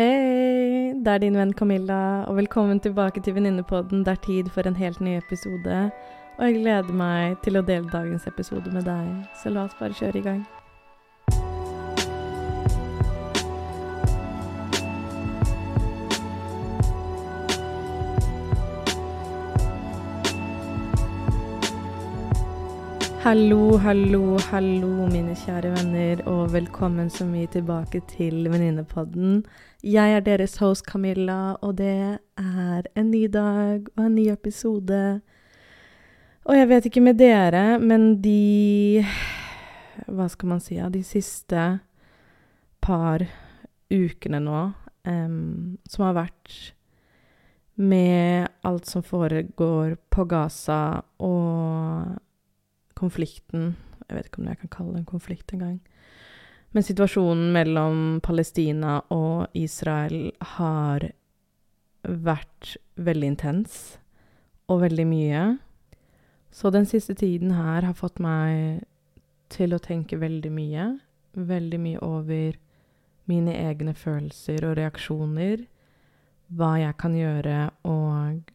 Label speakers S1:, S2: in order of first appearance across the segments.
S1: Hei! Det er din venn Camilla, og velkommen tilbake til Venninnepodden. Det er tid for en helt ny episode, og jeg gleder meg til å dele dagens episode med deg. Så la oss bare kjøre i gang. Hallo, hallo, hallo, mine kjære venner, og velkommen så mye tilbake til Venninnepodden. Jeg er deres host Camilla, og det er en ny dag og en ny episode. Og jeg vet ikke med dere, men de Hva skal man si? De siste par ukene nå, um, som har vært med alt som foregår på Gaza og konflikten Jeg vet ikke om jeg kan kalle det en konflikt engang. Men situasjonen mellom Palestina og Israel har vært veldig intens og veldig mye. Så den siste tiden her har fått meg til å tenke veldig mye. Veldig mye over mine egne følelser og reaksjoner. Hva jeg kan gjøre, og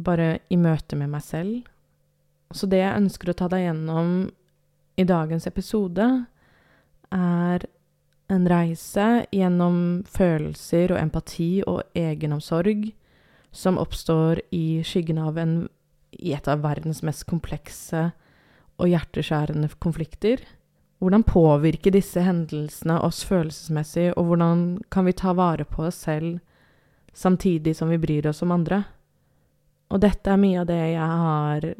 S1: bare i møte med meg selv så det jeg ønsker å ta deg gjennom i dagens episode, er en reise gjennom følelser og empati og egenomsorg som oppstår i skyggen av en i et av verdens mest komplekse og hjerteskjærende konflikter. Hvordan påvirker disse hendelsene oss følelsesmessig, og hvordan kan vi ta vare på oss selv samtidig som vi bryr oss om andre? Og dette er mye av det jeg har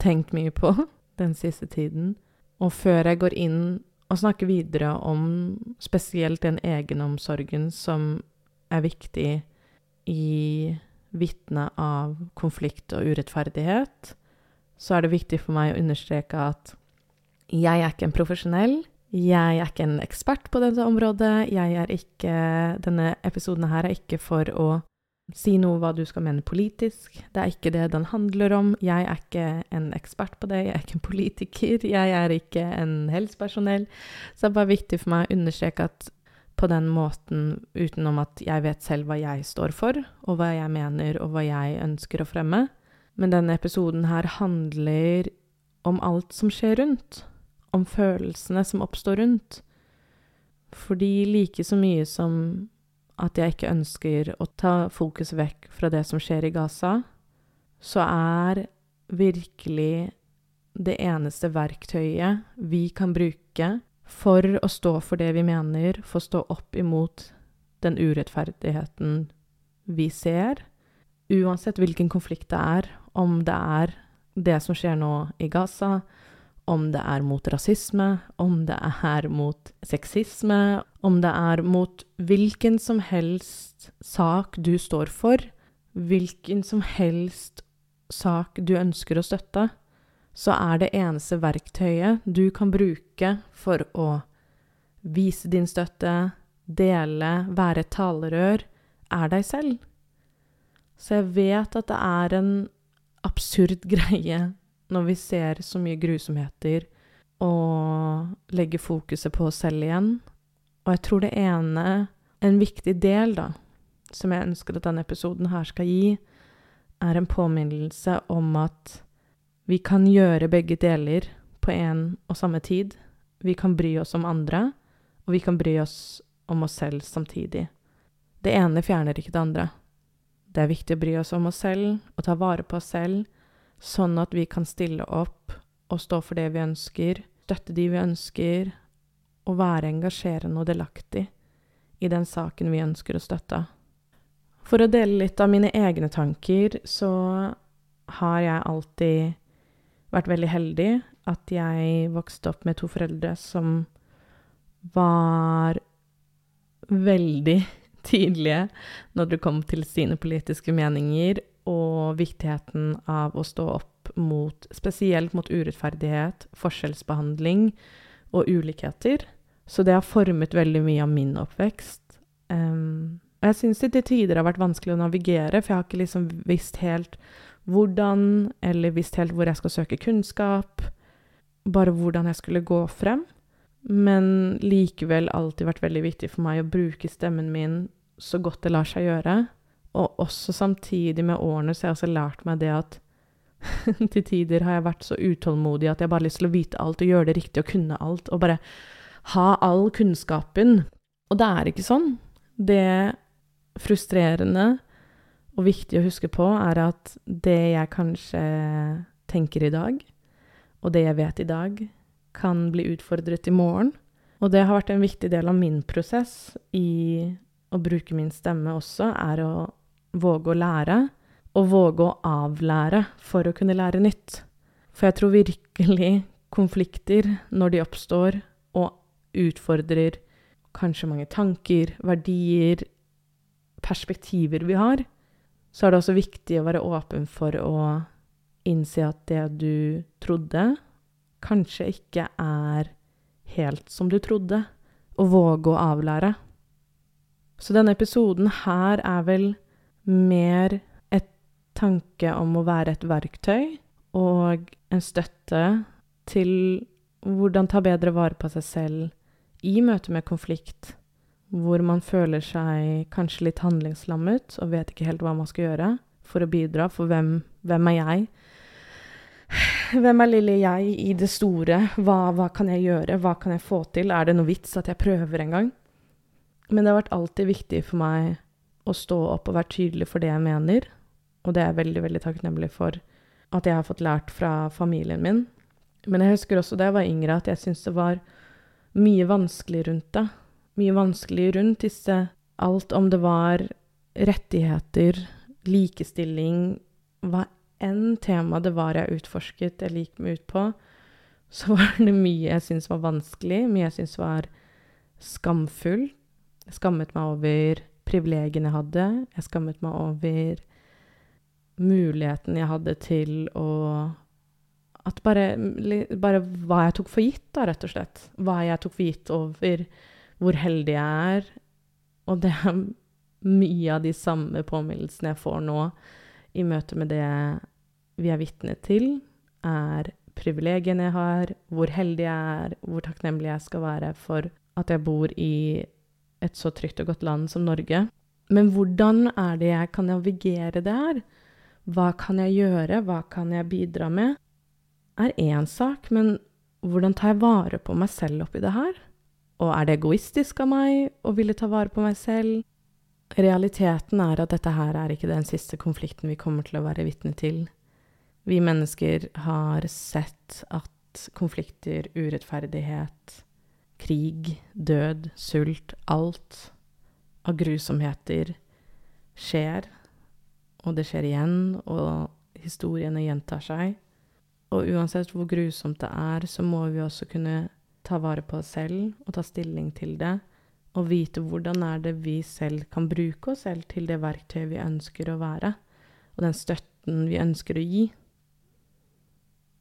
S1: tenkt mye på den siste tiden. Og før jeg går inn og snakker videre om spesielt den egenomsorgen som er viktig i vitne av konflikt og urettferdighet, så er det viktig for meg å understreke at jeg er ikke en profesjonell. Jeg er ikke en ekspert på dette området. Jeg er ikke Denne episoden her er ikke for å Si noe hva du skal mene politisk. Det er ikke det den handler om. Jeg er ikke en ekspert på det, jeg er ikke en politiker, jeg er ikke en helsepersonell. Så det er bare viktig for meg å understreke at på den måten, utenom at jeg vet selv hva jeg står for, og hva jeg mener, og hva jeg ønsker å fremme. Men denne episoden her handler om alt som skjer rundt. Om følelsene som oppstår rundt. Fordi like så mye som at jeg ikke ønsker å ta fokus vekk fra det som skjer i Gaza, så er virkelig det eneste verktøyet vi kan bruke for å stå for det vi mener, for å stå opp imot den urettferdigheten vi ser, uansett hvilken konflikt det er, om det er det som skjer nå i Gaza, om det er mot rasisme, om det er mot sexisme, om det er mot hvilken som helst sak du står for, hvilken som helst sak du ønsker å støtte, så er det eneste verktøyet du kan bruke for å vise din støtte, dele, være talerør, er deg selv. Så jeg vet at det er en absurd greie når vi ser så mye grusomheter, og legger fokuset på oss selv igjen. Og jeg tror det ene, en viktig del, da, som jeg ønsker at denne episoden her skal gi, er en påminnelse om at vi kan gjøre begge deler på en og samme tid. Vi kan bry oss om andre, og vi kan bry oss om oss selv samtidig. Det ene fjerner ikke det andre. Det er viktig å bry oss om oss selv og ta vare på oss selv sånn at vi kan stille opp og stå for det vi ønsker, støtte de vi ønsker, og være engasjerende og delaktig i den saken vi ønsker å støtte. For å dele litt av mine egne tanker, så har jeg alltid vært veldig heldig at jeg vokste opp med to foreldre som var veldig tydelige når det kom til sine politiske meninger, og viktigheten av å stå opp mot Spesielt mot urettferdighet, forskjellsbehandling og ulikheter. Så det har formet veldig mye av min oppvekst. Um, og jeg syns det til tider har vært vanskelig å navigere, for jeg har ikke liksom visst helt hvordan, eller visst helt hvor jeg skal søke kunnskap. Bare hvordan jeg skulle gå frem. Men likevel alltid vært veldig viktig for meg å bruke stemmen min så godt det lar seg gjøre. Og også samtidig med årene så har jeg også lært meg det at til tider har jeg vært så utålmodig at jeg bare har lyst til å vite alt og gjøre det riktig og kunne alt, og bare ha all kunnskapen. Og det er ikke sånn. Det frustrerende og viktig å huske på er at det jeg kanskje tenker i dag, og det jeg vet i dag, kan bli utfordret i morgen. Og det har vært en viktig del av min prosess i å bruke min stemme også, er å våge å lære, og våge å avlære for å kunne lære nytt. For jeg tror virkelig konflikter, når de oppstår og utfordrer kanskje mange tanker, verdier, perspektiver vi har, så er det også viktig å være åpen for å innse at det du trodde, kanskje ikke er helt som du trodde, og våge å avlære. Så denne episoden her er vel mer et tanke om å være et verktøy og en støtte til hvordan ta bedre vare på seg selv i møte med konflikt, hvor man føler seg kanskje litt handlingslammet og vet ikke helt hva man skal gjøre for å bidra, for hvem, hvem er jeg? Hvem er lille jeg i det store? Hva, hva, kan jeg gjøre? Hva kan jeg få til? Er det noe vits at jeg prøver en gang? Men det har vært alltid viktig for meg å stå opp og være tydelig for det jeg mener. Og det er jeg veldig, veldig takknemlig for at jeg har fått lært fra familien min. Men jeg husker også da jeg var yngre, at jeg syntes det var mye vanskelig rundt det. Mye vanskelig rundt disse Alt om det var rettigheter, likestilling, hva enn tema det var jeg utforsket eller gikk meg ut på, så var det mye jeg syntes var vanskelig, mye jeg syntes var skamfull. Jeg skammet meg over privilegiene jeg hadde. Jeg skammet meg over muligheten jeg hadde til å At bare, bare hva jeg tok for gitt, da, rett og slett. Hva jeg tok for gitt over hvor heldig jeg er. Og det er mye av de samme påminnelsene jeg får nå i møte med det vi er vitne til, er privilegiene jeg har, hvor heldig jeg er, hvor takknemlig jeg skal være for at jeg bor i et så trygt og godt land som Norge. Men hvordan er det jeg kan navigere det her? Hva kan jeg gjøre, hva kan jeg bidra med? er én sak, men hvordan tar jeg vare på meg selv oppi det her? Og er det egoistisk av meg å ville ta vare på meg selv? Realiteten er at dette her er ikke den siste konflikten vi kommer til å være vitne til. Vi mennesker har sett at konflikter, urettferdighet, krig, død, sult, alt av grusomheter skjer, og det skjer igjen, og historiene gjentar seg. Og uansett hvor grusomt det er, så må vi også kunne ta vare på oss selv og ta stilling til det og vite hvordan er det vi selv kan bruke oss selv til det verktøyet vi ønsker å være, og den støtten vi ønsker å gi.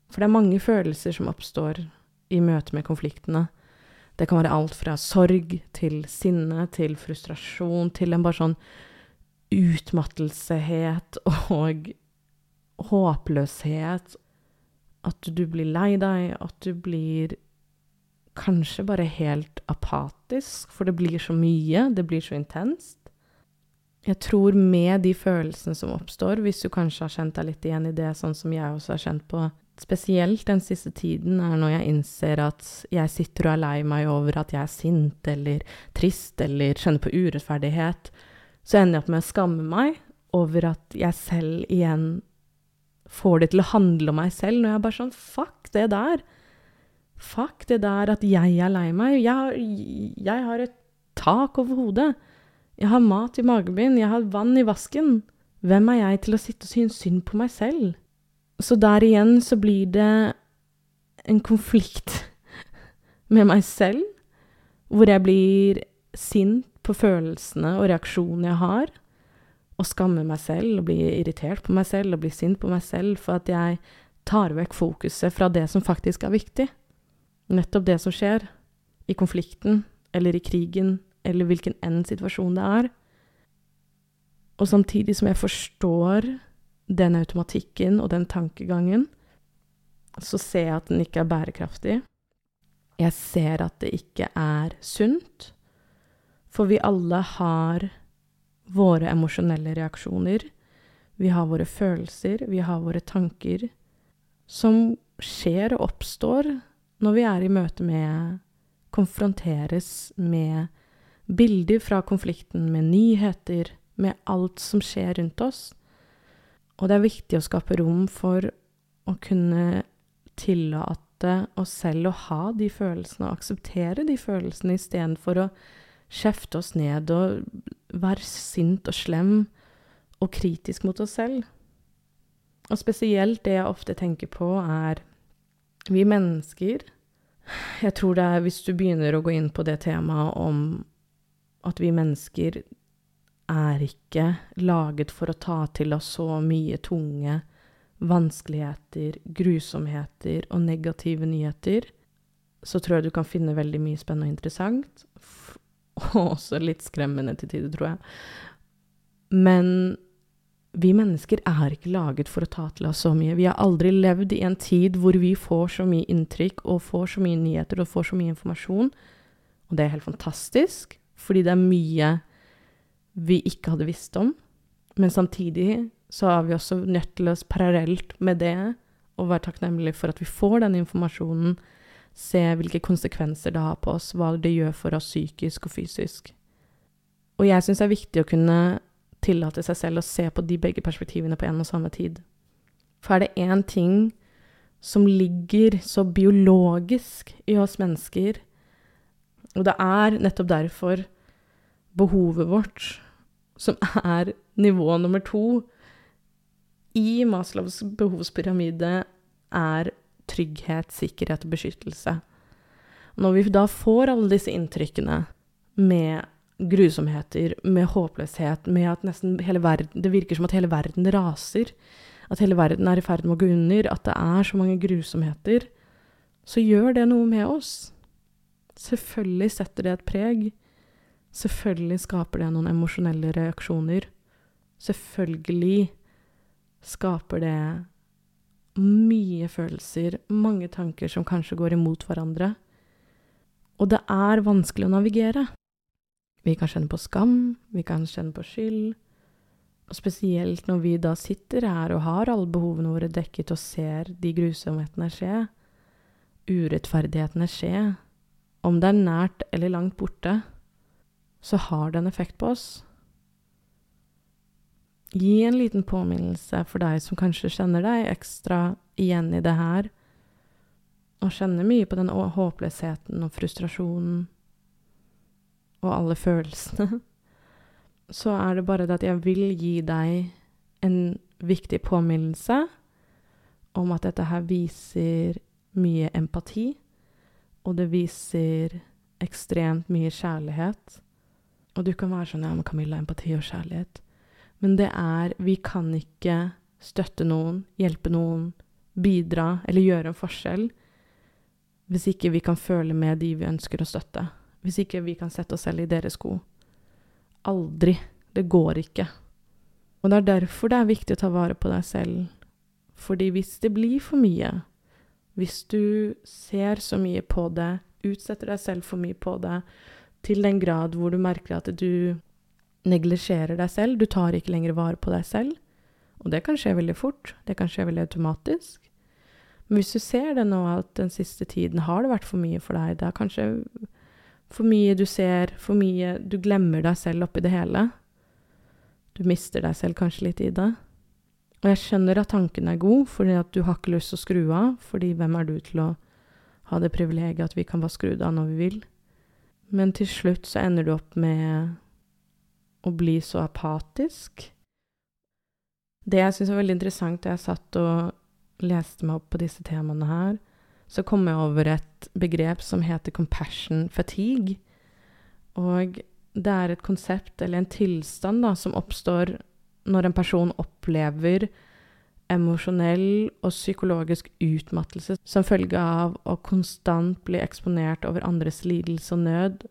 S1: For det er mange følelser som oppstår i møte med konfliktene. Det kan være alt fra sorg til sinne til frustrasjon til en bare sånn utmattelsehet og håpløshet. At du blir lei deg, at du blir kanskje bare helt apatisk, for det blir så mye, det blir så intenst. Jeg tror med de følelsene som oppstår, hvis du kanskje har kjent deg litt igjen i det, sånn som jeg også har kjent på spesielt den siste tiden, er når jeg innser at jeg sitter og er lei meg over at jeg er sint eller trist eller skjønner på urettferdighet, så ender jeg opp med å skamme meg over at jeg selv igjen får det til å handle om meg selv, når jeg er bare sånn Fuck det der! Fuck det der at jeg er lei meg. Jeg har, jeg har et tak over hodet. Jeg har mat i magen min, jeg har vann i vasken. Hvem er jeg til å sitte og synes synd på meg selv? Så der igjen så blir det en konflikt med meg selv, hvor jeg blir sint på følelsene og reaksjonene jeg har, og skammer meg selv og blir irritert på meg selv og blir sint på meg selv for at jeg tar vekk fokuset fra det som faktisk er viktig nettopp det som skjer i konflikten eller i krigen eller hvilken enn situasjon det er. Og samtidig som jeg forstår den automatikken og den tankegangen, så ser jeg at den ikke er bærekraftig. Jeg ser at det ikke er sunt. For vi alle har våre emosjonelle reaksjoner. Vi har våre følelser, vi har våre tanker, som skjer og oppstår når vi er i møte med Konfronteres med bilder fra konflikten, med nyheter, med alt som skjer rundt oss. Og det er viktig å skape rom for å kunne tillate oss selv å ha de følelsene og akseptere de følelsene istedenfor å kjefte oss ned og være sint og slem og kritisk mot oss selv. Og spesielt det jeg ofte tenker på, er vi mennesker Jeg tror det er hvis du begynner å gå inn på det temaet om at vi mennesker er ikke laget for å ta til oss så mye tunge vanskeligheter, grusomheter og negative nyheter, så tror jeg du kan finne veldig mye spennende og interessant. Og også litt skremmende til tider, tror jeg. Men vi mennesker er ikke laget for å ta til oss så mye. Vi har aldri levd i en tid hvor vi får så mye inntrykk og får så mye nyheter og får så mye informasjon. Og det er helt fantastisk, fordi det er mye vi ikke hadde visst om. Men samtidig så er vi også nødt til å parallelt med det og være takknemlige for at vi får den informasjonen, se hvilke konsekvenser det har på oss, hva det gjør for oss psykisk og fysisk. Og jeg syns det er viktig å kunne tillate seg selv å se på de begge perspektivene på en og samme tid. For er det én ting som ligger så biologisk i oss mennesker, og det er nettopp derfor behovet vårt, som er nivå nummer to i Maslows behovspyramide, er trygghet, sikkerhet og beskyttelse. Når vi da får alle disse inntrykkene med grusomheter, med håpløshet, med at nesten hele verden Det virker som at hele verden raser. At hele verden er i ferd med å gå under, at det er så mange grusomheter. Så gjør det noe med oss. Selvfølgelig setter det et preg. Selvfølgelig skaper det noen emosjonelle reaksjoner. Selvfølgelig skaper det mye følelser, mange tanker som kanskje går imot hverandre. Og det er vanskelig å navigere. Vi kan kjenne på skam, vi kan kjenne på skyld. Og spesielt når vi da sitter her og har alle behovene våre dekket og ser de grusomhetene skje, urettferdighetene skje, om det er nært eller langt borte, så har det en effekt på oss. Gi en liten påminnelse for deg som kanskje kjenner deg ekstra igjen i det her, og kjenner mye på den håpløsheten og frustrasjonen og alle følelsene. Så er det bare det at jeg vil gi deg en viktig påminnelse om at dette her viser mye empati, og det viser ekstremt mye kjærlighet. Og du kan være sånn Ja, men Camilla, empati og kjærlighet. Men det er Vi kan ikke støtte noen, hjelpe noen, bidra eller gjøre en forskjell hvis ikke vi kan føle med de vi ønsker å støtte. Hvis ikke vi kan sette oss selv i deres sko. Aldri. Det går ikke. Og det er derfor det er viktig å ta vare på deg selv. Fordi hvis det blir for mye, hvis du ser så mye på det, utsetter deg selv for mye på det, til den grad hvor du merker at du neglisjerer deg selv, du tar ikke lenger vare på deg selv. Og det kan skje veldig fort, det kan skje veldig automatisk. Men hvis du ser det nå at den siste tiden har det vært for mye for deg, det er kanskje for mye du ser, for mye Du glemmer deg selv oppi det hele. Du mister deg selv kanskje litt i det. Og jeg skjønner at tanken er god, fordi at du har ikke lyst til å skru av, fordi hvem er du til å ha det privilegiet at vi kan bare skru det av når vi vil? Men til slutt så ender du opp med å bli så apatisk. Det jeg syns var veldig interessant da jeg satt og leste meg opp på disse temaene her, så kom jeg over et begrep som heter compassion fatigue. Og det er et konsept, eller en tilstand, da, som oppstår når en person opplever emosjonell og psykologisk utmattelse som følge av å konstant bli eksponert over andres lidelse og nød,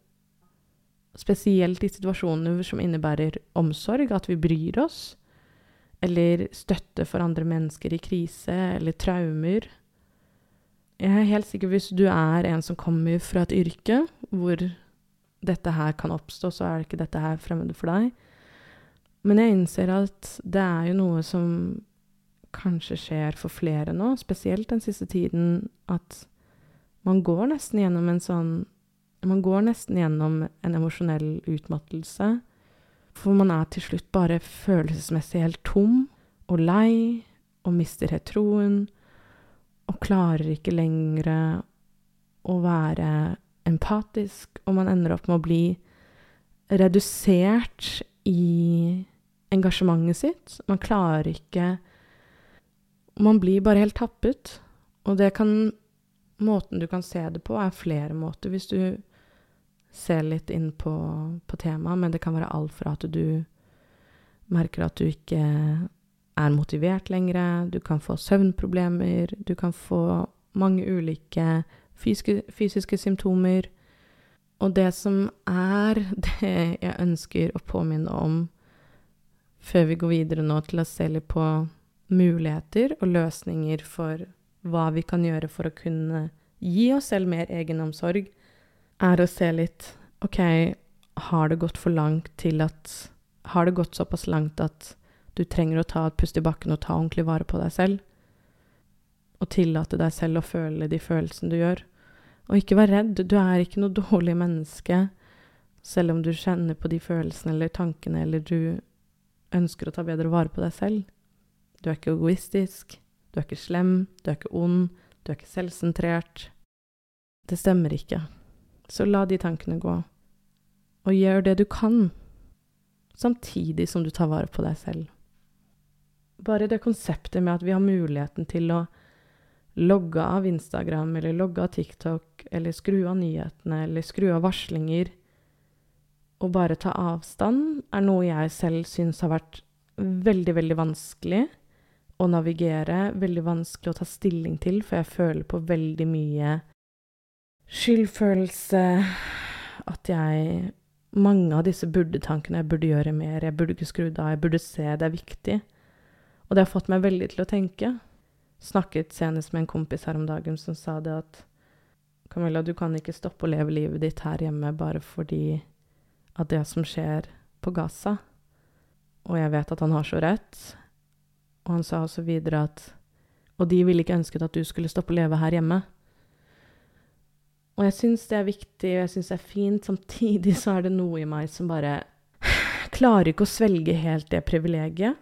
S1: spesielt i situasjoner som innebærer omsorg, at vi bryr oss, eller støtte for andre mennesker i krise eller traumer. Jeg er helt sikker hvis du er en som kommer fra et yrke hvor dette her kan oppstå, så er ikke dette her fremmede for deg. Men jeg innser at det er jo noe som kanskje skjer for flere nå, spesielt den siste tiden, at man går nesten gjennom en sånn Man går nesten gjennom en emosjonell utmattelse. For man er til slutt bare følelsesmessig helt tom og lei og mister helt troen og klarer ikke lenger å være empatisk, og man ender opp med å bli redusert i engasjementet sitt. Man klarer ikke Man blir bare helt tappet. Og det kan Måten du kan se det på, er flere måter, hvis du ser litt inn på, på temaet, men det kan være alt fra at du merker at du ikke er motivert lenger, du kan få søvnproblemer, du kan få mange ulike fysiske, fysiske symptomer. Og det som er det jeg ønsker å påminne om før vi går videre nå til å se litt på muligheter og løsninger for hva vi kan gjøre for å kunne gi oss selv mer egenomsorg, er å se litt OK, har det gått for langt til at Har det gått såpass langt at du trenger å ta et pust i bakken og ta ordentlig vare på deg selv? Og tillate deg selv å føle de følelsene du gjør? Og ikke vær redd, du er ikke noe dårlig menneske selv om du kjenner på de følelsene eller tankene, eller du ønsker å ta bedre vare på deg selv. Du er ikke egoistisk, du er ikke slem, du er ikke ond, du er ikke selvsentrert. Det stemmer ikke. Så la de tankene gå, og gjør det du kan, samtidig som du tar vare på deg selv. Bare det konseptet med at vi har muligheten til å logge av Instagram eller logge av TikTok eller skru av nyhetene eller skru av varslinger og bare ta avstand, er noe jeg selv syns har vært veldig, veldig vanskelig å navigere, veldig vanskelig å ta stilling til, for jeg føler på veldig mye skyldfølelse, at jeg Mange av disse burde-tankene jeg burde gjøre mer, jeg burde ikke skrudd av, jeg burde se, det er viktig. Og det har fått meg veldig til å tenke. Snakket senest med en kompis her om dagen som sa det at Camilla, du kan ikke stoppe å leve livet ditt her hjemme bare fordi at det som skjer på Gaza Og jeg vet at han har så rett. Og han sa også videre at Og de ville ikke ønsket at du skulle stoppe å leve her hjemme. Og jeg syns det er viktig, og jeg syns det er fint. Samtidig så er det noe i meg som bare klarer ikke å svelge helt det privilegiet.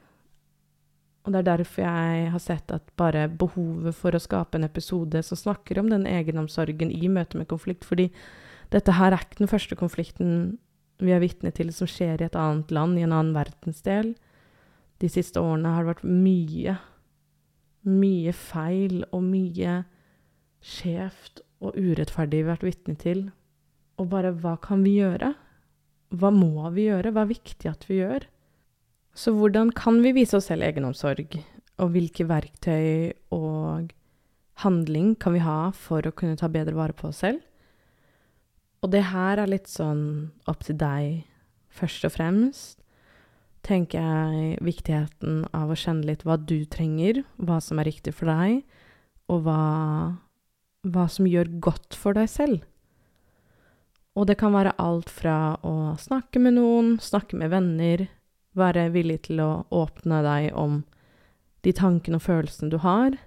S1: Og det er derfor jeg har sett at bare behovet for å skape en episode som snakker om den egenomsorgen i møte med konflikt, fordi dette her er ikke den første konflikten vi er vitne til som skjer i et annet land, i en annen verdensdel. De siste årene har det vært mye, mye feil og mye skjevt og urettferdig vært vitne til. Og bare hva kan vi gjøre? Hva må vi gjøre? Hva er viktig at vi gjør? Så hvordan kan vi vise oss selv egenomsorg? Og hvilke verktøy og handling kan vi ha for å kunne ta bedre vare på oss selv? Og det her er litt sånn opp til deg først og fremst. Tenker jeg viktigheten av å kjenne litt hva du trenger, hva som er riktig for deg, og hva hva som gjør godt for deg selv. Og det kan være alt fra å snakke med noen, snakke med venner, være villig til å åpne deg om de tankene og følelsene du har,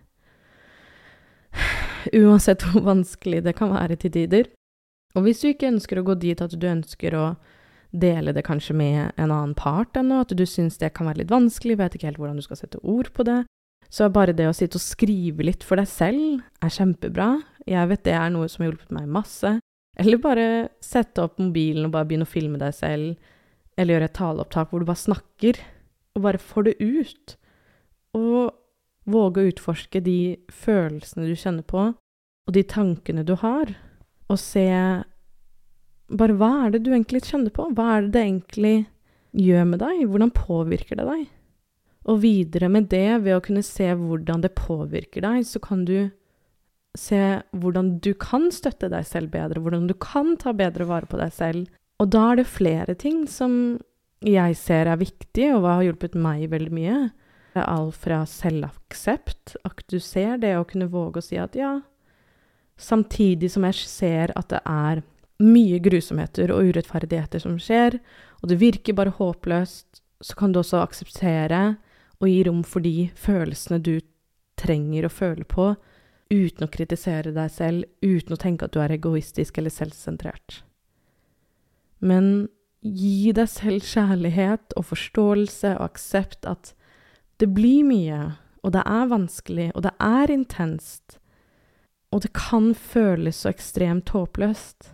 S1: uansett hvor vanskelig det kan være til tider. Og hvis du ikke ønsker å gå dit at du ønsker å dele det kanskje med en annen part ennå, at du syns det kan være litt vanskelig, vet ikke helt hvordan du skal sette ord på det, så bare det å sitte og skrive litt for deg selv er kjempebra. Jeg vet det er noe som har hjulpet meg masse. Eller bare sette opp mobilen og bare begynne å filme deg selv. Eller gjøre et taleopptak hvor du bare snakker, og bare får det ut. Og våge å utforske de følelsene du kjenner på, og de tankene du har. Og se bare hva er det du egentlig kjenner på? Hva er det det egentlig gjør med deg? Hvordan påvirker det deg? Og videre med det, ved å kunne se hvordan det påvirker deg, så kan du se hvordan du kan støtte deg selv bedre, hvordan du kan ta bedre vare på deg selv. Og da er det flere ting som jeg ser er viktig, og hva har hjulpet meg veldig mye. Det er alt fra selvaksept, at du ser det å kunne våge å si at ja, samtidig som jeg ser at det er mye grusomheter og urettferdigheter som skjer, og det virker bare håpløst, så kan du også akseptere og gi rom for de følelsene du trenger å føle på, uten å kritisere deg selv, uten å tenke at du er egoistisk eller selvsentrert. Men gi deg selv kjærlighet og forståelse og aksept at det blir mye, og det er vanskelig, og det er intenst, og det kan føles så ekstremt håpløst,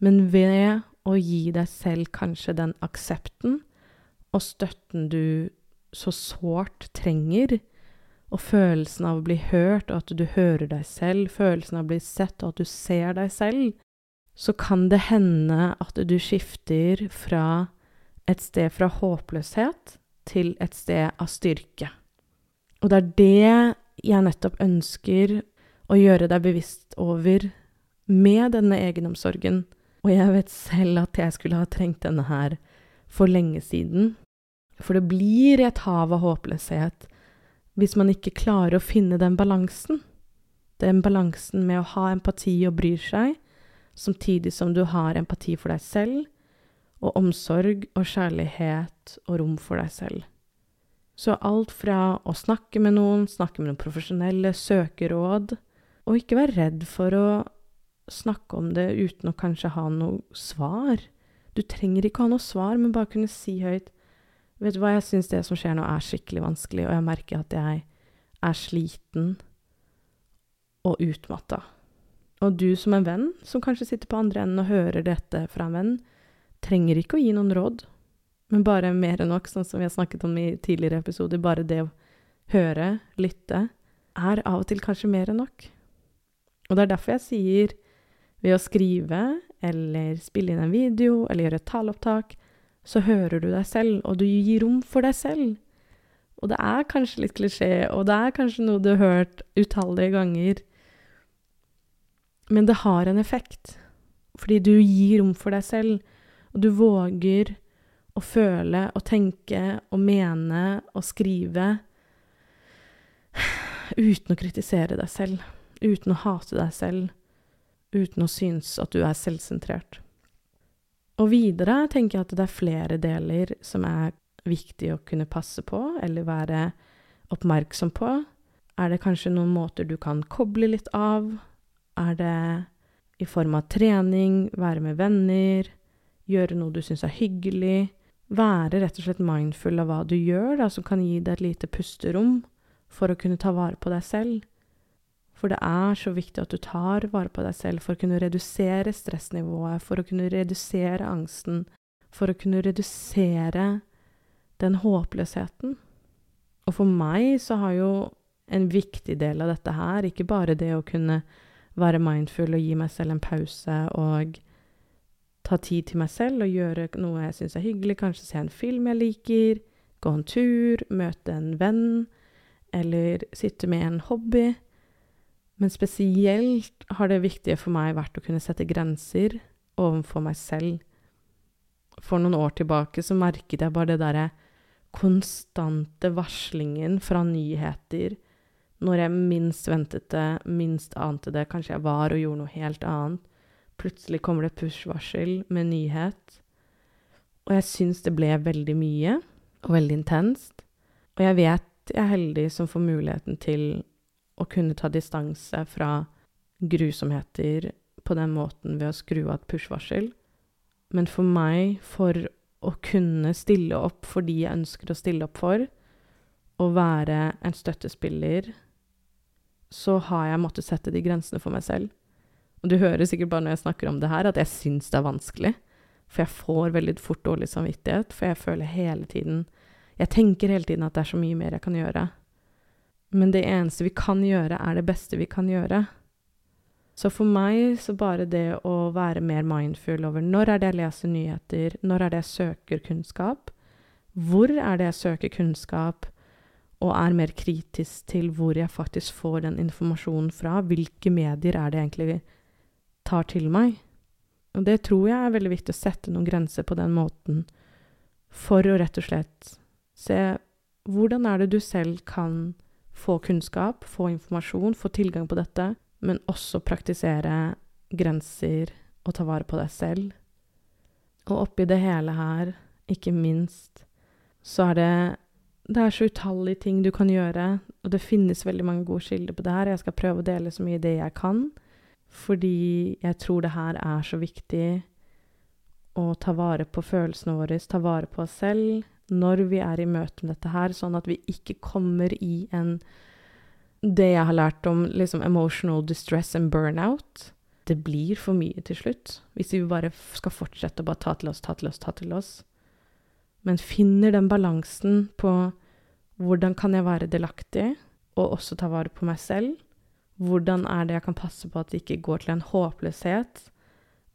S1: men ved å gi deg selv kanskje den aksepten og støtten du så sårt trenger, og følelsen av å bli hørt, og at du hører deg selv, følelsen av å bli sett, og at du ser deg selv, så kan det hende at du skifter fra et sted fra håpløshet til et sted av styrke. Og det er det jeg nettopp ønsker å gjøre deg bevisst over med denne egenomsorgen. Og jeg vet selv at jeg skulle ha trengt denne her for lenge siden. For det blir et hav av håpløshet hvis man ikke klarer å finne den balansen. Den balansen med å ha empati og bryr seg, samtidig som du har empati for deg selv, og omsorg og kjærlighet og rom for deg selv. Så alt fra å snakke med noen, snakke med noen profesjonelle, søke råd, og ikke være redd for å snakke om det uten å kanskje ha noe svar. Du trenger ikke ha noe svar, men bare kunne si høyt Vet du hva, jeg syns det som skjer nå, er skikkelig vanskelig, og jeg merker at jeg er sliten og utmatta. Og du som en venn, som kanskje sitter på andre enden og hører dette fra en venn, trenger ikke å gi noen råd, men bare mer enn nok, sånn som vi har snakket om i tidligere episoder, bare det å høre, lytte, er av og til kanskje mer enn nok. Og det er derfor jeg sier ved å skrive eller spille inn en video eller gjøre et taleopptak, så hører du deg selv, og du gir rom for deg selv. Og det er kanskje litt klisjé, og det er kanskje noe du har hørt utallige ganger, men det har en effekt. Fordi du gir rom for deg selv, og du våger å føle og tenke og mene og skrive uten å kritisere deg selv, uten å hate deg selv, uten å synes at du er selvsentrert. Og videre tenker jeg at det er flere deler som er viktig å kunne passe på, eller være oppmerksom på. Er det kanskje noen måter du kan koble litt av? Er det i form av trening, være med venner, gjøre noe du syns er hyggelig? Være rett og slett mindful av hva du gjør, da, som kan gi deg et lite pusterom for å kunne ta vare på deg selv. For det er så viktig at du tar vare på deg selv for å kunne redusere stressnivået, for å kunne redusere angsten, for å kunne redusere den håpløsheten. Og for meg så har jo en viktig del av dette her ikke bare det å kunne være mindful og gi meg selv en pause og ta tid til meg selv og gjøre noe jeg syns er hyggelig, kanskje se en film jeg liker, gå en tur, møte en venn, eller sitte med en hobby. Men spesielt har det viktige for meg vært å kunne sette grenser overfor meg selv. For noen år tilbake så merket jeg bare det derre konstante varslingen fra nyheter når jeg minst ventet det, minst ante det, kanskje jeg var og gjorde noe helt annet. Plutselig kommer det push-varsel med nyhet. Og jeg syns det ble veldig mye, og veldig intenst. Og jeg vet jeg er heldig som får muligheten til å kunne ta distanse fra grusomheter på den måten ved å skru av et push-varsel. Men for meg, for å kunne stille opp for de jeg ønsker å stille opp for, og være en støttespiller, så har jeg måttet sette de grensene for meg selv. Og du hører sikkert bare når jeg snakker om det her, at jeg syns det er vanskelig. For jeg får veldig fort dårlig samvittighet, for jeg føler hele tiden Jeg tenker hele tiden at det er så mye mer jeg kan gjøre. Men det eneste vi kan gjøre, er det beste vi kan gjøre. Så for meg så bare det å være mer mindful over når er det jeg leser nyheter, når er det jeg søker kunnskap, hvor er det jeg søker kunnskap, og er mer kritisk til hvor jeg faktisk får den informasjonen fra, hvilke medier er det egentlig tar til meg. Og det tror jeg er veldig viktig å sette noen grenser på den måten, for å rett og slett se hvordan er det du selv kan få kunnskap, få informasjon, få tilgang på dette, men også praktisere grenser og ta vare på deg selv. Og oppi det hele her, ikke minst, så er det det er så utallige ting du kan gjøre, og det finnes veldig mange gode kilder på det her. Jeg skal prøve å dele så mye det jeg kan, fordi jeg tror det her er så viktig å ta vare på følelsene våre, ta vare på oss selv når vi er i møte med dette her, sånn at vi ikke kommer i en Det jeg har lært om liksom emotional distress and burnout, det blir for mye til slutt. Hvis vi bare skal fortsette å bare ta til oss, ta til oss, ta til oss. Men finner den balansen på hvordan kan jeg være delaktig, og også ta vare på meg selv? Hvordan er det jeg kan passe på at det ikke går til en håpløshet,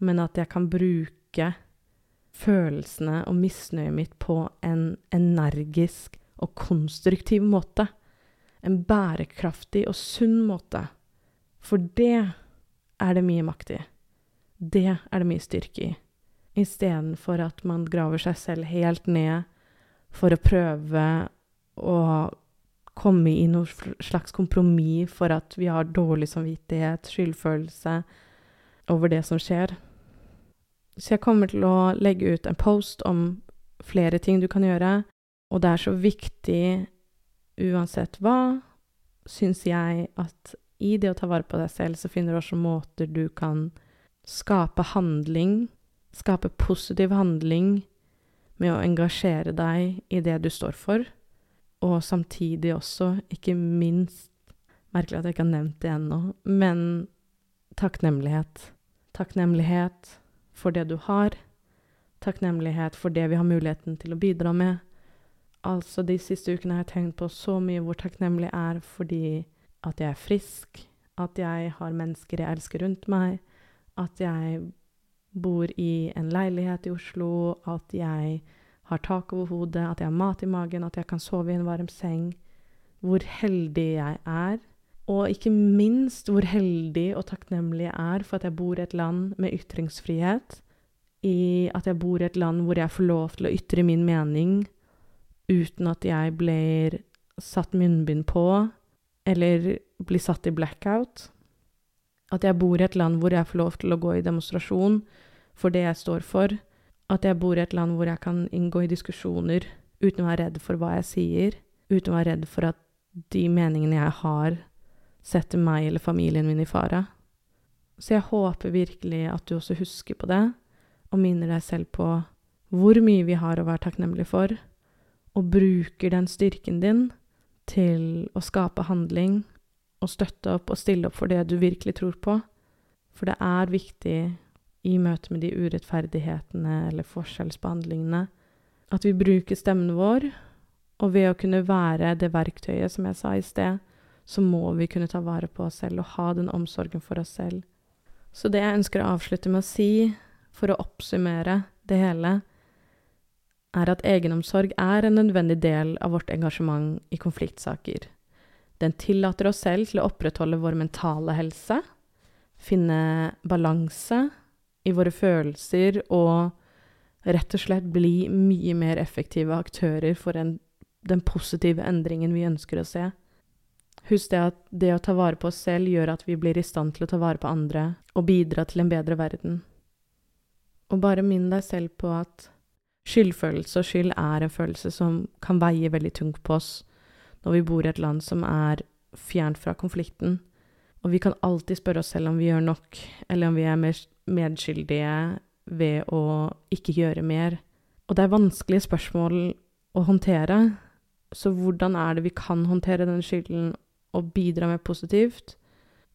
S1: men at jeg kan bruke følelsene og misnøyet mitt på en energisk og konstruktiv måte? En bærekraftig og sunn måte. For det er det mye makt i. Det er det mye styrke i. Istedenfor at man graver seg selv helt ned for å prøve å komme i noe slags kompromiss for at vi har dårlig samvittighet, skyldfølelse over det som skjer. Så jeg kommer til å legge ut en post om flere ting du kan gjøre, og det er så viktig, uansett hva, syns jeg at i det å ta vare på deg selv, så finner du også måter du kan skape handling, skape positiv handling, med å engasjere deg i det du står for og samtidig også, ikke minst Merkelig at jeg ikke har nevnt det ennå, men takknemlighet. Takknemlighet for det du har. Takknemlighet for det vi har muligheten til å bidra med. Altså, de siste ukene har jeg tenkt på så mye hvor takknemlig jeg er fordi at jeg er frisk, at jeg har mennesker jeg elsker rundt meg, at jeg bor i en leilighet i Oslo, at jeg har tak over hodet, at jeg har mat i magen, at jeg kan sove i en varm seng. Hvor heldig jeg er. Og ikke minst hvor heldig og takknemlig jeg er for at jeg bor i et land med ytringsfrihet. I at jeg bor i et land hvor jeg får lov til å ytre min mening uten at jeg blir satt munnbind på eller blir satt i blackout. At jeg bor i et land hvor jeg får lov til å gå i demonstrasjon for det jeg står for at jeg bor i et land hvor jeg kan inngå i diskusjoner uten å være redd for hva jeg sier, uten å være redd for at de meningene jeg har, setter meg eller familien min i fare. Så jeg håper virkelig at du også husker på det, og minner deg selv på hvor mye vi har å være takknemlige for, og bruker den styrken din til å skape handling og støtte opp og stille opp for det du virkelig tror på. For det er viktig i møte med de urettferdighetene eller forskjellsbehandlingene. At vi bruker stemmen vår, og ved å kunne være det verktøyet, som jeg sa i sted, så må vi kunne ta vare på oss selv og ha den omsorgen for oss selv. Så det jeg ønsker å avslutte med å si, for å oppsummere det hele, er at egenomsorg er en nødvendig del av vårt engasjement i konfliktsaker. Den tillater oss selv til å opprettholde vår mentale helse, finne balanse i våre følelser og rett og slett bli mye mer effektive aktører for en, den positive endringen vi ønsker å se. Husk det at det å ta vare på oss selv gjør at vi blir i stand til å ta vare på andre og bidra til en bedre verden. Og bare minn deg selv på at skyldfølelse og skyld er en følelse som kan veie veldig tungt på oss når vi bor i et land som er fjernt fra konflikten. Og vi kan alltid spørre oss selv om vi gjør nok, eller om vi er medskyldige ved å ikke gjøre mer. Og det er vanskelige spørsmål å håndtere, så hvordan er det vi kan håndtere den skylden og bidra med positivt?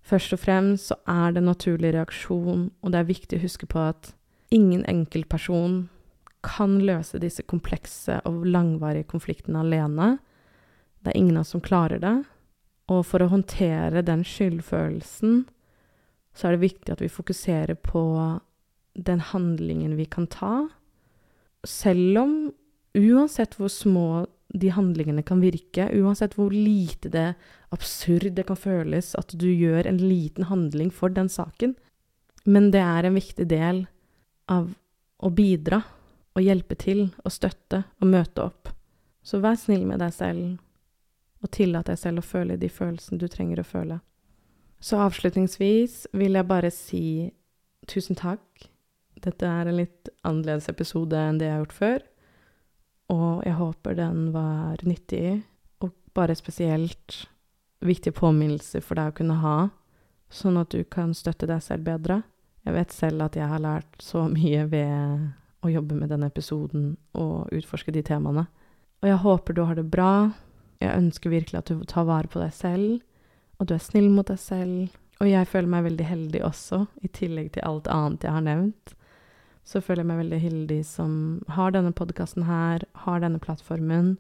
S1: Først og fremst så er det en naturlig reaksjon, og det er viktig å huske på at ingen enkeltperson kan løse disse komplekse og langvarige konfliktene alene. Det er ingen av oss som klarer det. Og for å håndtere den skyldfølelsen så er det viktig at vi fokuserer på den handlingen vi kan ta. Selv om uansett hvor små de handlingene kan virke, uansett hvor lite det absurd det kan føles at du gjør en liten handling for den saken. Men det er en viktig del av å bidra og hjelpe til og støtte og møte opp. Så vær snill med deg selv, og tillat deg selv å føle de følelsene du trenger å føle. Så avslutningsvis vil jeg bare si tusen takk. Dette er en litt annerledes episode enn det jeg har gjort før. Og jeg håper den var nyttig, og bare spesielt viktig påminnelse for deg å kunne ha, sånn at du kan støtte deg selv bedre. Jeg vet selv at jeg har lært så mye ved å jobbe med denne episoden og utforske de temaene. Og jeg håper du har det bra. Jeg ønsker virkelig at du tar vare på deg selv, og du er snill mot deg selv. Og jeg føler meg veldig heldig også, i tillegg til alt annet jeg har nevnt. Så føler jeg meg veldig heldig som har denne podkasten her, har denne plattformen.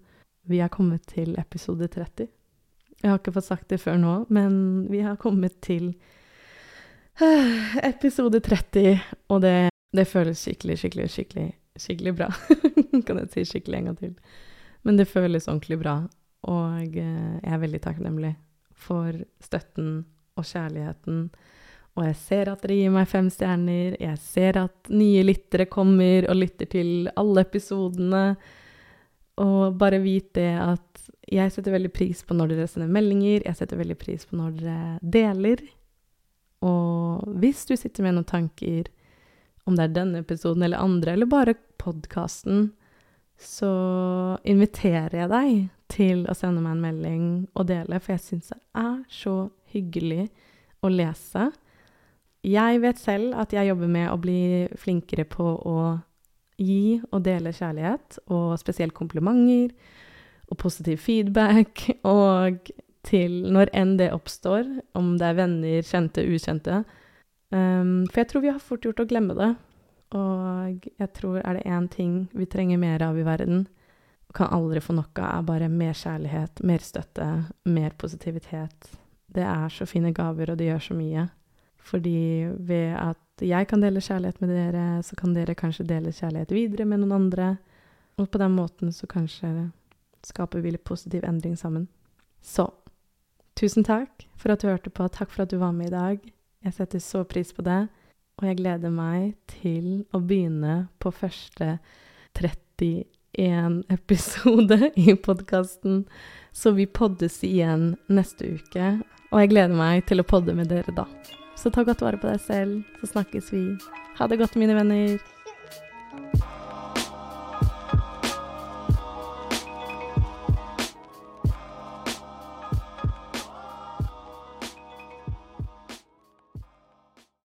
S1: Vi er kommet til episode 30. Jeg har ikke fått sagt det før nå, men vi har kommet til episode 30, og det, det føles skikkelig, skikkelig, skikkelig, skikkelig bra. kan jeg si skikkelig en gang til? Men det føles ordentlig bra, og eh, jeg er veldig takknemlig for støtten og kjærligheten. Og jeg ser at dere gir meg fem stjerner, jeg ser at nye lyttere kommer og lytter til alle episodene. Og bare vit det at jeg setter veldig pris på når dere sender meldinger, jeg setter veldig pris på når dere deler. Og hvis du sitter med noen tanker, om det er denne episoden eller andre, eller bare podkasten, så inviterer jeg deg til å sende meg en melding og dele, for jeg syns det er så hyggelig å lese. Jeg vet selv at jeg jobber med å bli flinkere på å gi og dele kjærlighet, og spesielt komplimenter og positiv feedback, og til når enn det oppstår, om det er venner, kjente, ukjente. Um, for jeg tror vi har fort gjort å glemme det. Og jeg tror er det én ting vi trenger mer av i verden, kan aldri få nok av, er bare mer kjærlighet, mer støtte, mer positivitet. Det er så fine gaver, og det gjør så mye. Fordi ved at jeg kan dele kjærlighet med dere, så kan dere kanskje dele kjærlighet videre med noen andre. Og på den måten så kanskje skaper vi litt positiv endring sammen. Så tusen takk for at du hørte på. Takk for at du var med i dag. Jeg setter så pris på det. Og jeg gleder meg til å begynne på første 31 episode i podkasten. Så vi poddes igjen neste uke. Og jeg gleder meg til å podde med dere da. Så ta godt vare på deg selv, så snakkes vi. Ha det godt, mine venner.